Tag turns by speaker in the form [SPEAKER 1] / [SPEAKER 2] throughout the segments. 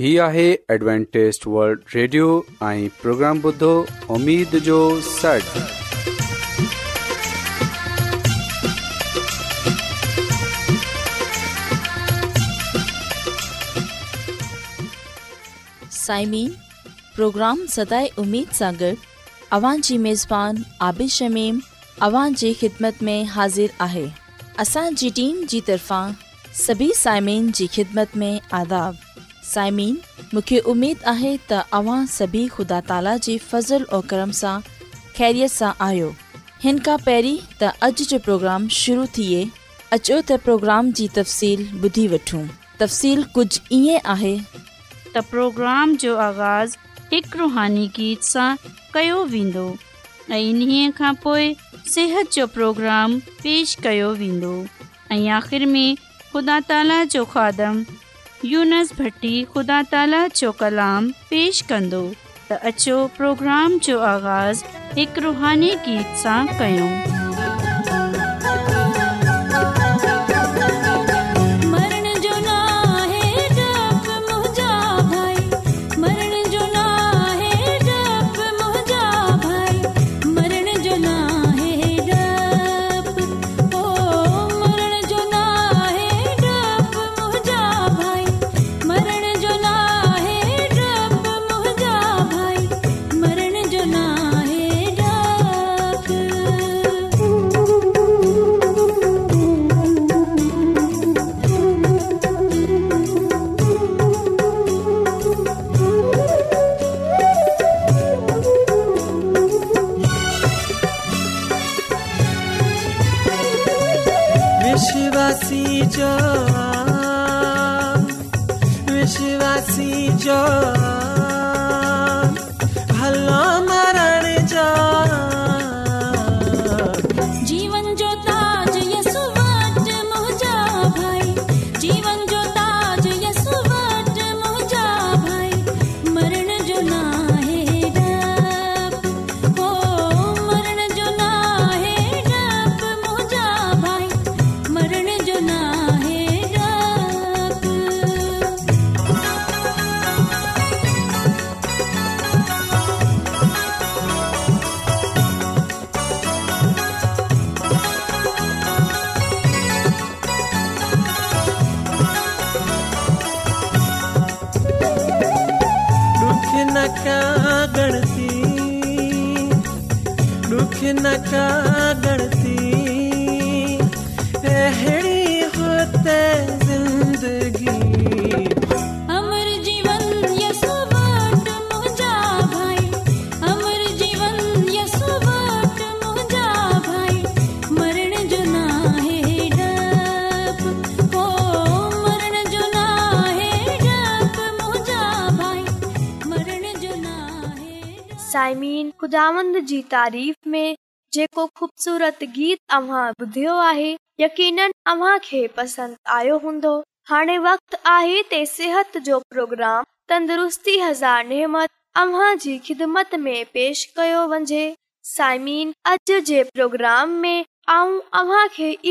[SPEAKER 1] هي آهي Adventist world radio ۽ programme بدھو اميد
[SPEAKER 2] جو سڙ سائمين پروگرام سداي اميد सागर اوان جي ميزبان عابد شميم اوان جي خدمت ۾ حاضر آهي اسان جي ٽيم جي طرفان سڀي سائمين جي خدمت ۾ آداب साइमीन मूंखे उमेदु आहे तव्हां सभु सां आयो हिन खां पहिरीं त अॼु जो प्रोग्राम शुरू थिए अचो त प्रोग्राम जी तफ़सील ॿुधी वठूं कुझु ईअं आहे
[SPEAKER 3] प्रोग्राम पेश कयो वेंदो यूनस भट्टी ख़ुदा ताला जो कलाम पेश कंदो त अचो प्रोग्राम जो आगाज़ एक रुहानी गीत सां कयूं
[SPEAKER 4] श्वसी च गण सी
[SPEAKER 5] ॾुख न का
[SPEAKER 6] जेको ख़ूबसूरत ॿुधियो پروگرام यकीन आयो हूंदो आहे पेश कयो वञे साइमीन में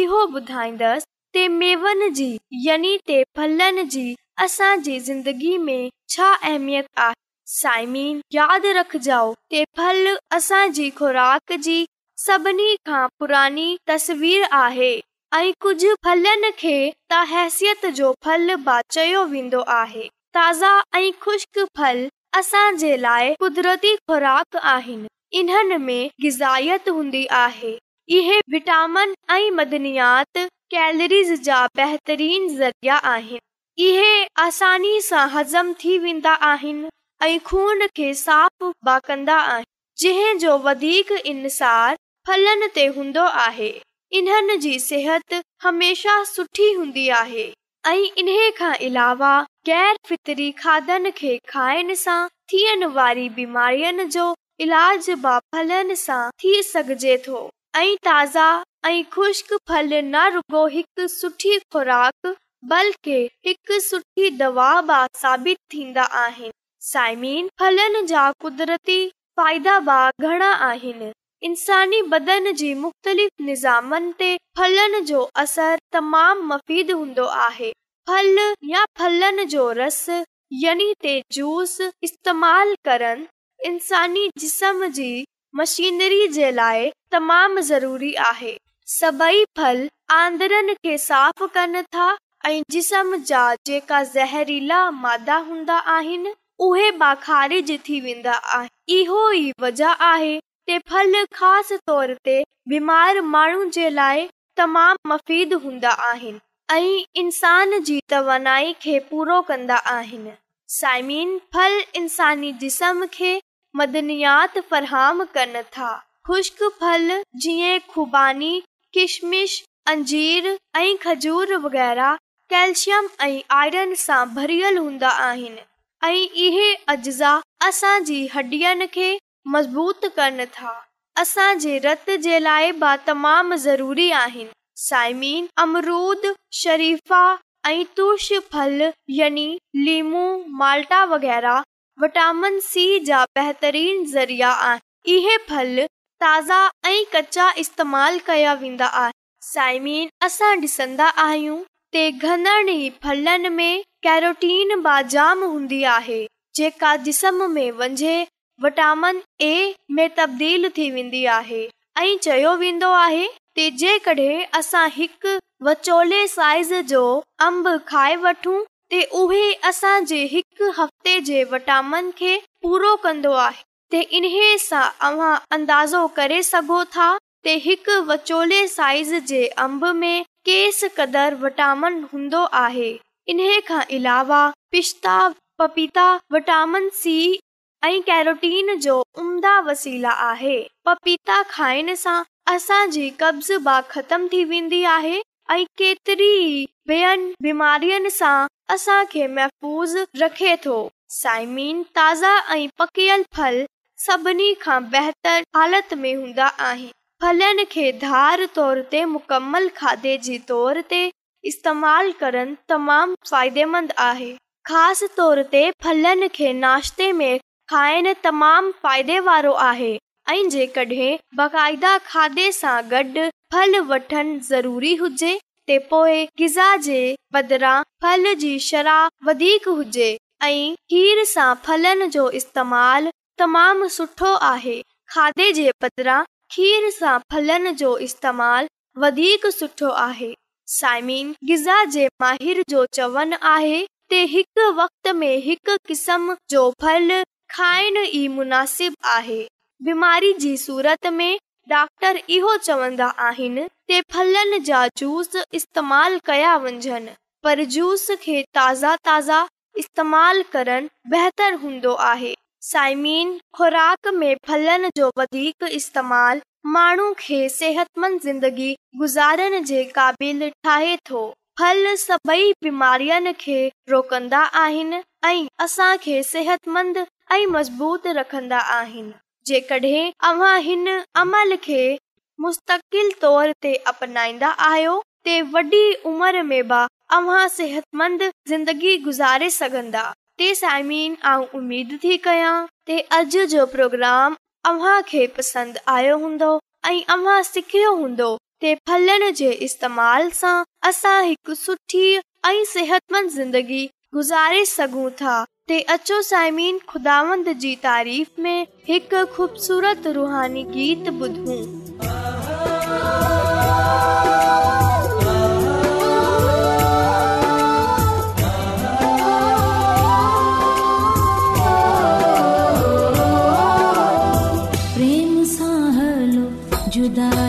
[SPEAKER 6] इहो ॿुधाईंदसि پھلن फलनि जी असांजी ज़िंदगी में छा अहमियत आहे साइमीन यादि रखजाओ ते फल असांजी खोराक जी सभिनी खां पुरानी तस्वीर आहे ऐं कुझु फलनि खे त हैसियत जो फल बाचायो वेंदो आहे ताज़ा ऐं ख़ुश्क फल असांजे लाइ कुदरती ख़ुराक आहिनि इन्हनि में गिज़ायत हूंदी आहे इहे विटामिन ऐं मदनयात कैलरीज़ जा बहितरीन ज़रिया आहिनि इहे आसानी सां हज़म थी वेंदा आहिनि ऐं खून खे साफ़ बि कंदा आहिनि जंहिंजो वधीक इनसार फलनि ते हूंदो आहे इन्हनि जी सिहत हमेशह सुठी हूंदी आहे ऐं इन खां अलावा ग़ैर फितरी खाधनि खे खाइण सां थियण वारी बीमारियुनि जो इलाज बि फलनि सां थी सघिजे थो ऐं ताज़ा ऐं ख़ुश्क फल न रुगो हिकु सुठी ख़ुराक बल्कि हिकु सुठी दवा बि साबित थींदा आहिनि साइमीन फलन जा क़ुदरती फ़ाइदा घणा आहिनि इंसानी बदन जी मुख़्तलिफ़ निज़ामनि ते फलनि जो असर तमामु मफीद हूंदो आहे फल या फलनि जो रस यनी ते जूस इस्तेमाल करण इन्सानी जिस्म जी मशीनरी जे लाइ तमामु ज़रूरी आहे सभेई फल आंद्रनि खे साफ़ कनि था ऐं जिस्म जा जेका ज़हरीला मादा हूंदा आहिनि उहे बाखारिज थी वेंदा आहिनि इहो ई वजह आहे ते फल ख़ासि तौर ते बीमार माण्हू जे लाइ तमामु मफ़ीद हूंदा आहिनि ऐं इंसान जी तवानाई खे पूरो कंदा आहिनि साइमीन फल इंसानी जिस्म खे मदनयात फ़रहाम कनि था ख़ुश्क फल जीअं ख़ुबानी किशमिश अंजीर ऐं खजूर वग़ैरह कैल्शियम ऐं आइरन सां भरियलु हूंदा आहिनि ऐं इहे अज्ज़ा असांजी हॾियुनि खे मज़बूत कनि था असांजे रत जे लाइ बि तमामु ज़रूरी आहिनि साइमीन अमरूद शरीफ़ा ऐं तूश फल यानी लीमू माल्टा वग़ैरह विटामिन सी जा बेहतरीन ज़रिया आहिनि इहे फल ताज़ा ऐं कचा इस्तेमाल कया वेंदा आहिनि साइमीन असां ॾिसंदा आहियूं ते घनड़ ई फलनि में कैरोटीन बाजाम हूंदी आहे जेका जिस्म में वंझे विटामिन ए में तब्दील थी वेंदी आहे ऐं चयो वेंदो आहे जेकॾहिं असां हिकु वचोले साइज़ जो अम्ब खाए वठूं त उहे असांजे हिकु हफ़्ते जे विटामिन खे पूरो कंदो आहे त इन्हे सां अंदाज़ो करे सघो था हिकु वचोले साइज़ जे अम्ब में केसि क़दुरु विटामिन हूंदो आहे इन्हे इलावा पिस्ता पपीता विटामिन सी ऐं कैरोटीन जो उम्दा वसीला आहे पपीता खाइण सां असांजी कब्ज़ा ख़तम थी वेंदी आहे ऐं केतिरी ॿियनि बीमारियुनि सां असांखे महफ़ूज़ रखे थो साइमीन ताज़ा ऐं पकियल फल सभिनी खां बहितर हालत में हूंदा आहिनि फलनि खे धार तौर ते मुकमल खाधे जे तौर ते इस्तेमालु करणु तमामु फ़ाइदेमंद आहे ख़ासि तौर ते फलनि खे नाश्ते में खाइणु तमामु फ़ाइदे वारो आहे ऐं जेकॾहिं बाक़ाइदा खाधे सां गॾु फल वठणु ज़रूरी हुजे त पोइ गिज़ा जे बदिरां फल जी शरा वधीक हुजे ऐं खीर सां फलनि जो इस्तेमालु तमामु सुठो आहे खाधे जे बदिरां खीर सां फलनि जो इस्तेमालु वधीक सुठो आहे साइमीन, ग़िज़ा जे माहिर जो चवन आहे ते हिक वक़्त में हिक क़िस्म जो फल खाइण ई मुनासिब आहे बीमारी डॉक्टर इहो चवंदा आहिनि के फलनि जा जूस इस्तेमालु कया वञनि पर जूस खे ताज़ा ताज़ा इस्तेमाल करण बहितर हूंदो आहे साइमीन ख़ुराक में फलनि जो वधीक इस्तेमालु माण्हू खे सिहत मंद ज़िंदगी गुज़ारण जे काबिल ठी बीमारियुनि खे मज़बूत रखंदा आहिनि जेकॾहिं तव्हां हिन अमल खे मुस्तकिल तोर ते अपनाईंदा आहियो ते वॾी उमिरि में बि अव्हां सिहतमंद ज़िंदगी गुज़ारे सघंदा ते साइमिन उमेद थी कयां जो प्रोग्राम हूंदो हूंदोमाल सां असां हिकु सुठी ऐं सिहतमंद ज़िंदगी गुज़ारे सघूं था खुदांद जी तारीफ़ में हिकु ख़ूबसूरत रुहानी गीत ॿुधूं
[SPEAKER 4] 知道。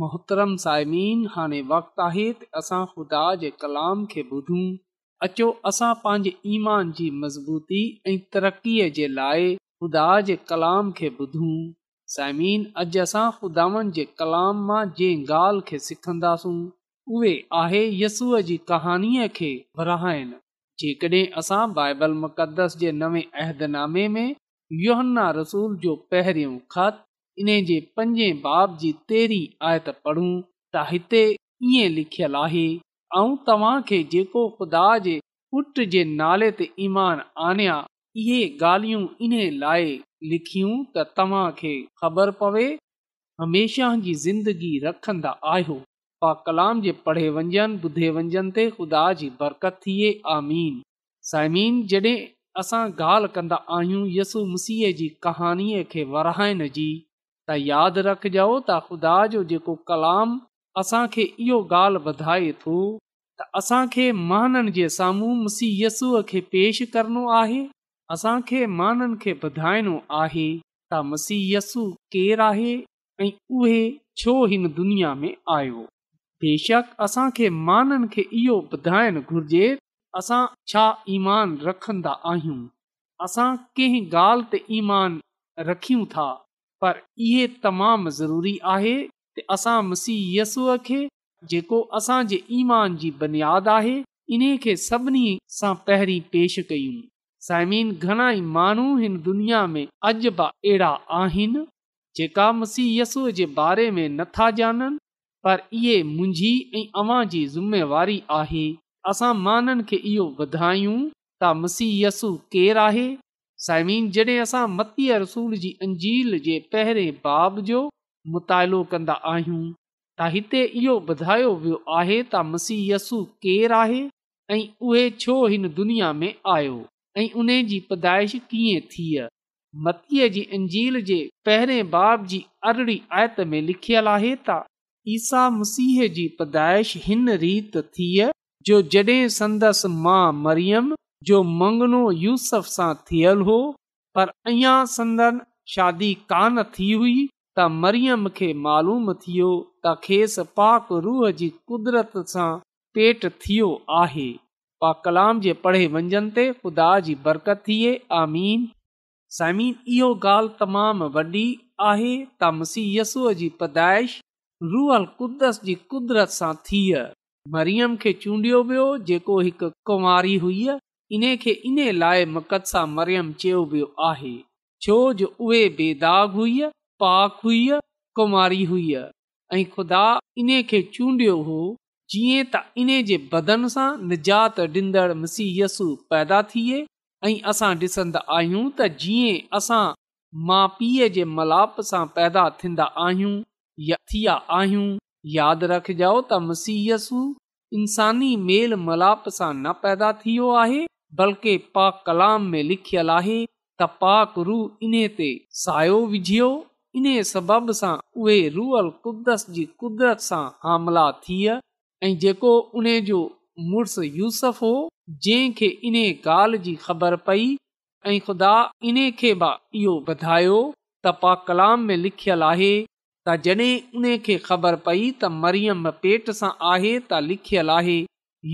[SPEAKER 7] मोहतरम साइमिन हाणे वक़्तु आहे त असां ख़ुदा जे कलाम खे ॿुधूं अचो असां पंहिंजे ईमान जी मज़बूती ऐं तरक़ीअ जे लाइ ख़ुदा जे कलाम खे ॿुधूं साइमीन अॼु असां ख़ुदावनि जे कलाम मां जंहिं ॻाल्हि खे सिखंदासूं उहे आहे यसूअ जी कहाणीअ खे विरहाइण जेकॾहिं असां बाइबल जे नवे अहदनामे में योहन्ना रसूल जो पहिरियों ख़त इन जे पंजे बाब जी तेरी आयत पढ़ूं त हिते कीअं लिखियल आहे ऐं तव्हांखे जेको ख़ुदा जे पुट जे नाले ते ईमान आणिया इहे ॻाल्हियूं इन लाइ लिखियूं त तव्हांखे ख़बर पवे हमेशह जी ज़िंदगी रखंदा आहियो पा कलाम जे पढ़े वञनि ॿुधे वञनि ते ख़ुदा जी बरकत थिए आमीन साइमीन जॾहिं असां ॻाल्हि कंदा आहियूं यसु मसीह जी कहाणीअ खे विरहाइण जी त यादि रखिजो त ख़ुदा जो जेको कलाम असांखे इहो ॻाल्हि ॿधाए थो त असांखे माननि जे साम्हूं मसीयसुअ खे पेश करणो आहे असांखे माननि खे ॿधाइणो आहे त मसीयसु केरु आहे ऐं उहे छो हिन दुनिया में आयो बेशक असांखे माननि खे इहो ॿुधाइणु घुरिजे असां छा ईमान रखंदा आहियूं असां कंहिं ॻाल्हि ते ईमान रखियूं था पर इहे तमामु ज़रूरी आहे के असां मुसीयसूअ खे जेको असांजे ईमान जी बुनियाद आहे इन खे सभिनी सां पहिरीं पेश कयूं साइमिन घणाई माण्हू हिन दुनिया में अॼु बि अहिड़ा आहिनि जेका मुसीयसूअ जे बारे में नथा ॼाणनि पर इहे मुंहिंजी ऐं अवां जी ज़िमेवारी आहे असां माननि खे इहो ॿुधायूं त मुसीयसु केरु आहे साइमिन जडहिं असां मतीअ रसूल जी अंजील जे पहिरें बाब जो मुतालो कन्दा आहियूं त हिते इहो ॿुधायो वियो आहे त मसीह रसू केर आहे ऐं उहे छो हिन दुनिया में आयो ऐं उन जी पदाइश कीअं थिय मतीअ जी अंजील जे पहिरें बाब जी अरिड़ी आयत में लिखियल आहे त ईसा मसीह जी पैदाइश हिन रीति थी जो जड॒हिं संदसि मां मरियम जो मंगनो यूसफ सां थियल हो पर परन शादी कान थी हुई त मरियम खे मालूम थियो त खेसि पाक रूह जी कुदरत सां पेट थियो आहे पा कलाम जे पढ़े मंझंदि ते ख़ुदा जी बरकत थिए आमीन समीन इहो ॻाल्हि तमामु वॾी आहे त मसीहयसूअ जी पैदाइश रूहल कुदस जी कुदरत सां थिय मरियम खे चूंडियो वियो जेको हिकु कुंवारी हुई इन खे इन लाइ मक़दसा मरियम चयो वियो आहे छो जो उहे बेदाग हुई पाक हुई कुमारी हुई ऐं ख़ुदा इन खे चूंडियो हो जीअं त इन जे बदन सां निजात ॾींदड़ मसीयसु पैदा थिए ऐं असां डि॒संदा आहियूं त जीअं असां माउ पीउ जे मलाप सां पैदा थींदा आहियूं या थी विया आहियूं यादि रखजो त मसीयसु इंसानी मेल मलाप सां न पैदा थियो आहे बल्कि पाक कलाम में लिखियलु आहे त पाक रू इन्हे ते सायो विझियो इन सबबि सां उहे कुदसि कुदरत सां हामला थिया ऐं जेको उन जो मुड़ुसु यूसफ हो जंहिंखे इन ॻाल्हि जी ख़बर पई ऐं ख़ुदा इन खे बि इहो ॿुधायो त पाकलाम में लिखियल आहे त जड॒ उन खे ख़बर पई त मरियम पेट सां आहे त लिखियल आहे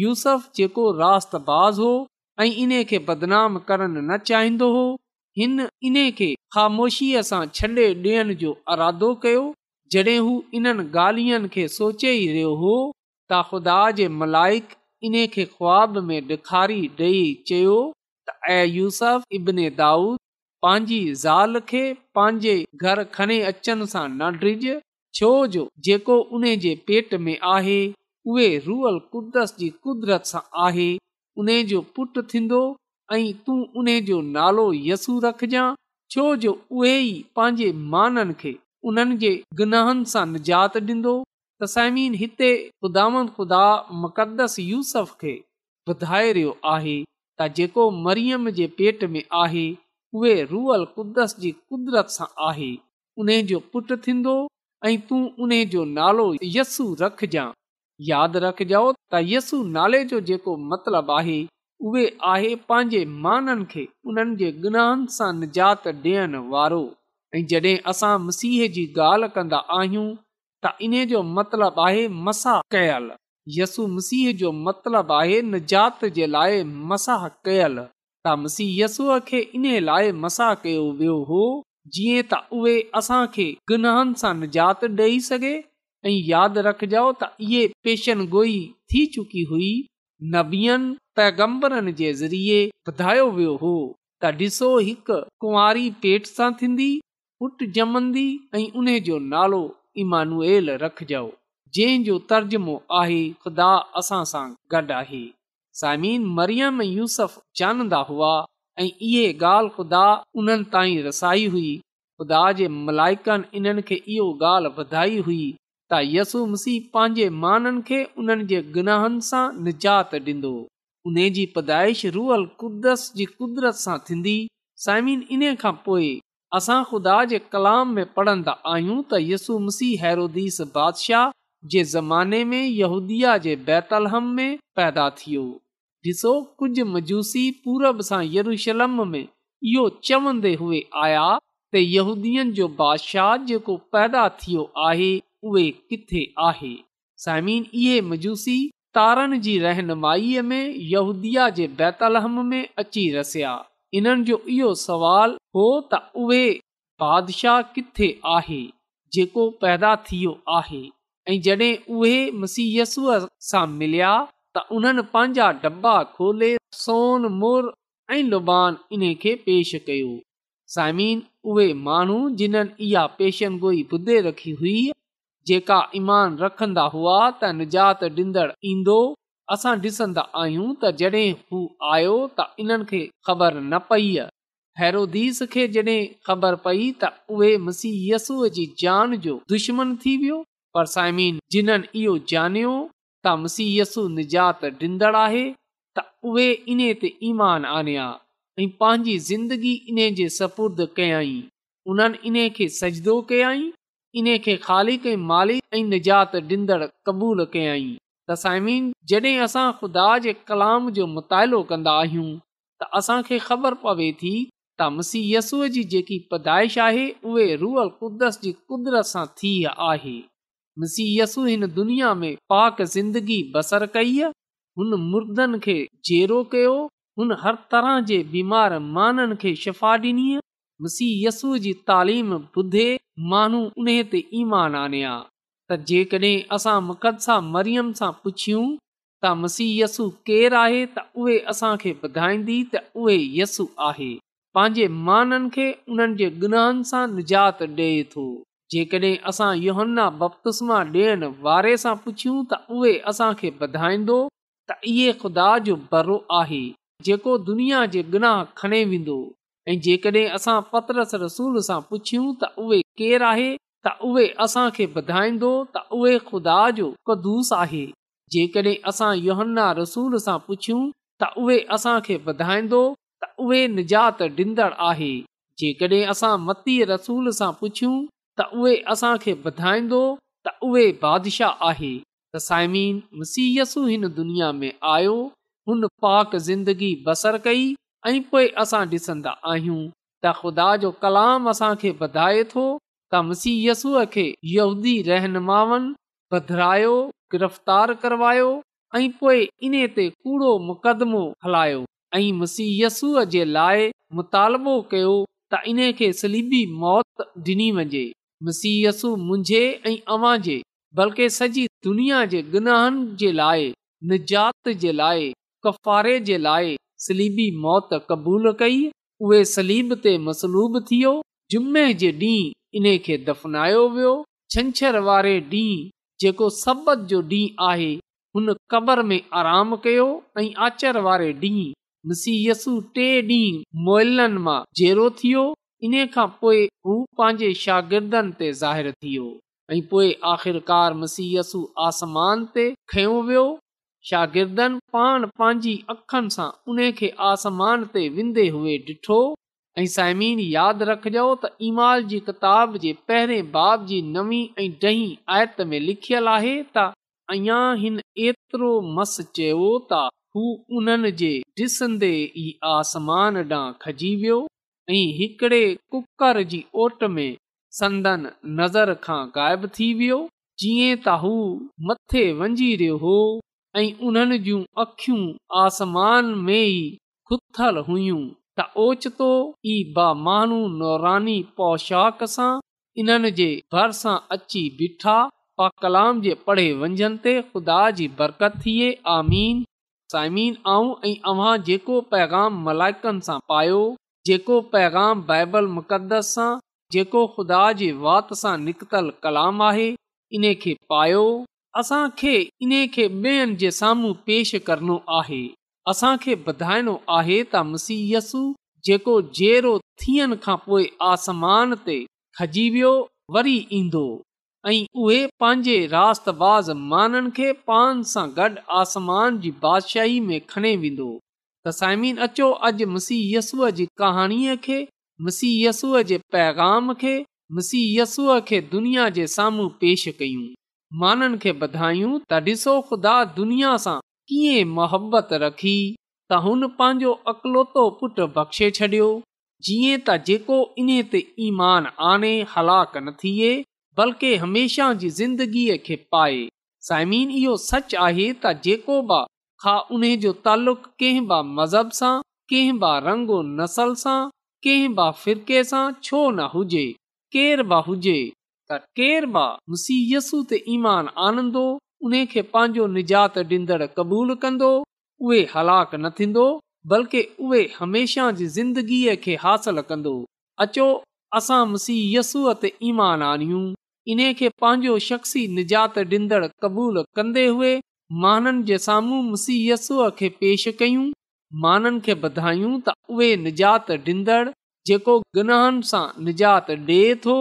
[SPEAKER 7] यूसफ जेको रातबाज़ हो ऐं इन्हीअ खे बदनाम करण न चाहींदो हो हिन इन्हे ख़ामोशीअ सां छॾे ॾियण जो अरादो कयो जॾहिं हू इन्हनि गालियनि खे सोचे ई रहियो हो त ख़ुदा जे मलाइक इन खे ख़्वाब में ॾेखारी ॾेई चयो त ऐं यूसफ इब्न दाऊद पंहिंजी ज़ाल खे पंहिंजे घर खणे अचनि सां न डिॼ छो जो जेको उन जे पेट में आहे उहे रूअल कुदस जी कुदरत सां उन जो पुटु थींदो ऐं तूं उन जो नालो यसू रखजांइ छो जो उहे ई पंहिंजे माननि खे उन्हनि जे गुनाहनि सां निजात ॾींदो तसाइमीन हिते ख़ुदाम ख़ुदा मुक़दस य यूसफ खे ॿुधाए रहियो आहे त जेको मरियम जे पेट में आहे उहे रूअल कुदस जी कुदरत सां आहे उन जो पुटु थींदो ऐं तूं उन जो नालो यस्सू रखजांइ यादि रखजो त यसू नाले जो जेको मतिलबु आहे उहे आहे पंहिंजे माननि खे उन्हनि जे गुनाहनि सां निजात ॾियण वारो ऐं जॾहिं असां मसीह जी ॻाल्हि कंदा आहियूं त इन्हे जो मतिलबु आहे मसाह कयल यसु मसीह जो मतिलबु आहे निजात जे लाइ मसाह कयल त मसीह यसूअ खे इन लाइ मसाह कयो वियो हो जीअं त उहे असां खे गुनाहनि सां निजात ॾेई सघे ऐं यादि रखजो त इहे गोई थी चुकी हुई नबीहनि पैगम्बरनि जे ज़रिए ॿुधायो वियो हो त ॾिसो हिकु कुंवारी पेट सां थींदी पुट जमंदी ऐं उन जो नालो इमानुएल रखजो जंहिं जो तर्जुमो आहे ख़ुदा असां सां गॾु आहे सामिन मरियम यूसफ जानंदा हुआ ऐं इहे ॻाल्हि ख़ुदा उन्हनि ताईं रसाई हुई ख़ुदा जे मलाइकनि इन्हनि खे इहो ॻाल्हि ॿुधाई हुई त यसू मसी पंहिंजे माननि खे उन्हनि जे गुनाहनि सां निजात ॾींदो उन जी पैदाइश रुअल कुदस जी कुदरत सां थींदी साइम इन खां पोए असां ख़ुदा जे कलाम में पढ़न्दा आहियूं त यसू मसीह हैरोदीस बादशाह जे ज़माने में यहूदी जे बैतलहम में पैदा थियो ॾिसो कुझु मजूसी पूरब सां यरूशलम में इहो चवंदे हुए आया त यहूदीअ जो बादशाह जेको पैदा थियो आहे समिन इहे मूसी रहनुमाईन इहो सवाल हो त उहे किथे आहे ऐं जॾहिं उहे मसीयसूअ सां मिलिया त उन्हनि पंहिंजा दॿा खोले सोन मुर ऐं लुबान इन खे पेश कयो साइमिन उहे माण्हू जिन्हनि इहा पेशमगो ॿुधे रखी हुई जेका ईमान रखंदा हुआ त निजात ॾींदड़ ईंदो असां ॾिसंदा आहियूं त जॾहिं हू आहियो त इन्हनि खे ख़बर न पई फैरुस खे जॾहिं ख़बर पई त उहे मुसीयसूअ जी जान जो दुश्मन थी वियो पर साइमीन जिन्हनि इहो ॼाणियो त मुसीयसु निजात ॾींदड़ आहे त उहे इन ते ईमान आणिया ऐं पंहिंजी ज़िंदगी इन जे सपुर्द कयाई उन्हनि इन्हे खे सजदो कयाई इन खे ख़ाली माली ऐं निजात ॾींदड़ क़बूल कयई तसाइमीन जॾहिं असां ख़ुदा जे कलाम जो मुतालो कंदा आहियूं त असांखे ख़बर पवे थी त मसी यसूअ जी जेकी पैदाश आहे उहे रूअल क़ुदस जी कुदरत सां थी आहे मसी यसु हिन दुनिया में पाक ज़िंदगी बसर कई हुन मुर्दनि खे जेरो कयो हुन हर तरह जे बीमार माननि खे शिफ़ा ॾिनी मसी यस्सूअ जी तालीम ॿुधे माण्हू उन ते ईमान आनियां त जेकॾहिं असां मुक़दसा मरियम सां पुछियूं त मसी यसु केरु आहे त उहे असांखे ॿधाईंदी त उहे यस्ु आहे पंहिंजे माननि खे उन्हनि जे गुनाहनि सां निजात ॾिए थो जेकॾहिं असां योहन्ना बप्तुस्मा ॾियण वारे सां पुछियूं त उहे असांखे ॿुधाईंदो त इहो ख़ुदा जो बरो आहे जेको दुनिया जे गुनाह खणे वेंदो ऐं जेकॾहिं असां पतरस रसूल सां पुछियूं त उहे केरु आहे त उहे असांखे ॿधाईंदो त उहे ख़ुदा जो कदुूस आहे जेकॾहिं असां योहन्ना रसूल सां पुछियूं त उहे असांखे ॿधाईंदो त उहे निजात ॾींदड़ आहे जेकॾहिं असां मती रसूल सां पुछियूं त उहे असांखे ॿधाईंदो त उहे बादिशाह आहे त साइमीन हिन दुनिया में आयो हुन पाक ज़िंदगी बसर कई ऐं पोइ असां ॾिसंदा आहियूं त ख़ुदा जो कलाम असांखे वधाए थो त मुसीयसूअ खे रहनुमाउनिधिरायो गिरफ़्तार करवायो ऐं पोइ इन ते कूड़ो मुक़दमो हलायो ऐं मुसीयसूअ जे लाइ मुतालबो कयो त इन खे सलीबी मौत ॾिनी वञे मुसीयसु मुंहिंजे ऐं अवां जे बल्कि सॼी दुनिया जे गुनाहनि जे लाइ निजात जे लाइ कफ़ारे जे लाइ सलीबी मौत क़बूल कई उहो सलीब ते मसलूब थियो जुमे जे ॾींहुं इन खे दफ़नायो वियो छंछरु वारे ॾींहुं जेको ॾींहुं आहे हुन क़बर में आराम कयो ऐं आचर वारे ॾींहुं मसीयसु टे ॾींहुं मोइलनि मां जेरो थियो इन खां पोइ हू पंहिंजे शागिर्दनि ते ज़ाहिरु ऐं पोइ आख़िरकार मसीयसु आसमान ते खयो वियो शागिर्दनि पाण पंहिंजी अखियुनि सां उन खे आसमान ते विंदे हुए डि॒ठो ऐं साइमीन यादि रखिजो त इमाल जी किताब जे पहिरें बाब जी नवी ऐं ॾहीं आयत में लिखियल आहे त अञा हिन एतिरो मस चयो त हू उन्हनि जे ॾिसंदे ई आसमान ॾांहुं खजी वियो ऐं हिकिड़े कुकर जी ओट में संदन नज़र खां ग़ाइबु थी वियो जीअं त हू मथे वञी रहियो हो ऐं उन्हनि जूं अखियूं आसमान में ई खुथल हुयूं त ओचितो की बा माण्हू नौरानी पोशाक सां इन्हनि जे भर अची बीठा पा कलाम जे पढ़े वंझनि ते खुदा जी बरकत थिए आमीन साइमीन आऊं ऐं अव्हां जेको पैगाम मलाइकनि सां पायो जेको पैगाम बाइबल मुक़दस सां जेको ख़ुदा जे वात सां निकतल कलाम आहे इन खे पायो असां खे इन्हे ॿियनि जे साम्हूं पेश करणो आहे असां खे ॿुधाइणो आहे त मसीहयसु जेको जहिड़ो थियण खां पोइ आसमान ते खजी वियो वरी ईंदो ऐं उहे पंहिंजे रातबाज़ माननि खे पान सां गॾु आसमान जी बादशाही में खणे वेंदो तसाइमीन अचो अॼु मुसीहसूअ जी कहाणीअ खे मसीहयसूअ जे पैगाम खे मुसीयसूअ खे दुनिया जे साम्हूं पेश कयूं माननि खे ॿुधायूं त ॾिसो ख़ुदा दुनिया सां कीअं मोहबत रखी त हुन पंहिंजो अकलोतो पुट बख़्शे छॾियो जीअं त जेको इन ते ईमान आने हलाक न थिए बल्कि हमेशह जी ज़िंदगीअ खे पाए साइमीन इहो सच आहे त जेको बि हा उन जो तालुक़ मज़हब सां कंहिं ब रंगो नसल सां कंहिं ब फ़िरके सां छो न हुजे केर बि हुजे त केरु मां मुसीयसू ते ईमान आनंदो उन खे पंहिंजो निजात ॾींदड़ क़बूलु कंदो उहे हलाक न थींदो बल्कि उहे हमेशह जी ज़िंदगीअ खे हासिलु कंदो अचो असां मुसीयसूअ ते ईमान आणियूं इन खे पंहिंजो शख़्सी निजात ॾींदड़ क़बूलु कंदे हुए माननि जे साम्हूं मुसीयसूअ खे पेश कयूं माननि खे ॿधायूं त उहे निजात ॾींदड़ जेको गुनाहनि सां निजात ॾिए थो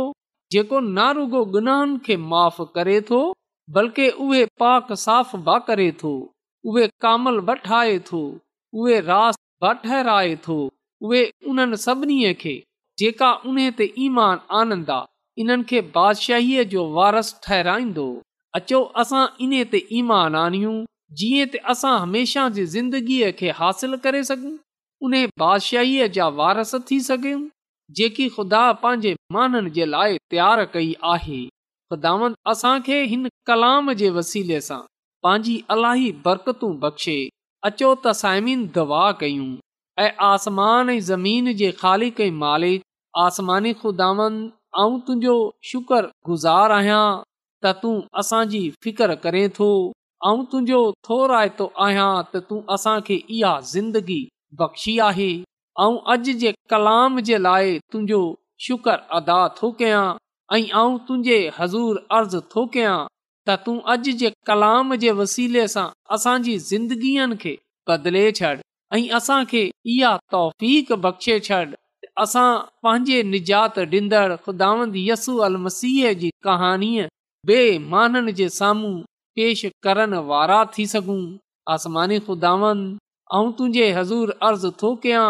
[SPEAKER 7] जेको नारुगो गुनाहनि खे माफ़ करे थो बल्कि उहे पाक साफ़ ब करे थो उहे कामल ब ठाहे थो उहे रास बि ठहिराए थो उहे उन्हनि सभिनी खे जेका उन ते ईमान आनंदा इन्हनि खे बादशाहीअ जो वारस ठहराईंदो अचो असां इन ते ईमान आनियूं जीअं असां हमेशा जी ज़िंदगीअ खे हासिल करे सघूं उन बादशाह जा वारस थी सघनि जेकी ख़ुदा पंहिंजे माननि जे लाइ तयारु कई आहे ख़ुदा असांखे हिन कलाम जे वसीले सां पंहिंजी अलाही बरकतू बख़्शे अचो त साइमीन दवा कयूं ऐं आसमान ऐं ज़मीन जे ख़ाली कई मालिक आसमानी ख़ुदावंद ऐं तुंहिंजो शुक्र गुज़ार आहियां त तूं असांजी फिकर करें थो ऐं तुंहिंजो थो रायतो आहियां त तूं असांखे इहा ज़िंदगी बख़्शी आहे ऐं अॼु जे कलाम जे लाइ तुंहिंजो शुक्र अदा थो कयां ऐं तुंहिंजे हज़ूर अर्ज़ु थो कयां त तूं अॼु जे कलाम जे वसीले सां असांजी ज़िंदगीअ खे बदले छॾ ऐं इहा तौफ़ बख़्शे छॾ असां पंहिंजे निजात ॾींदड़ ख़ुदावंद यसू अल मसीह जी कहाणीअ बे जे साम्हूं पेश करण वारा थी सघूं आसमानी ख़ुदावंद तुंहिंजे हज़ूर अर्ज़ु थो कयां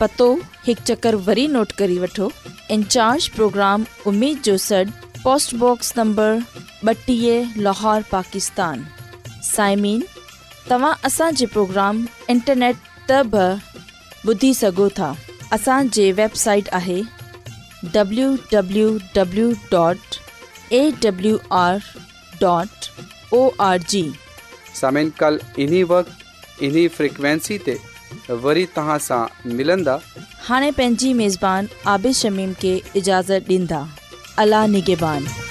[SPEAKER 2] पतो हिकु चकर वरी नोट करे वठो इनचार्ज प्रोग्राम उमेद जो सॾु पोस्टबॉक्स नंबर ॿटीह लाहौर पाकिस्तान साइमिन तव्हां असांजे प्रोग्राम इंटरनेट त ॿुधी सघो था असांजे वेबसाइट आहे
[SPEAKER 1] वरी तव्हां सां मिलंदा
[SPEAKER 2] हाणे पंहिंजी मेज़बान आबिश शमीम खे इजाज़त ॾींदा अला निगेबान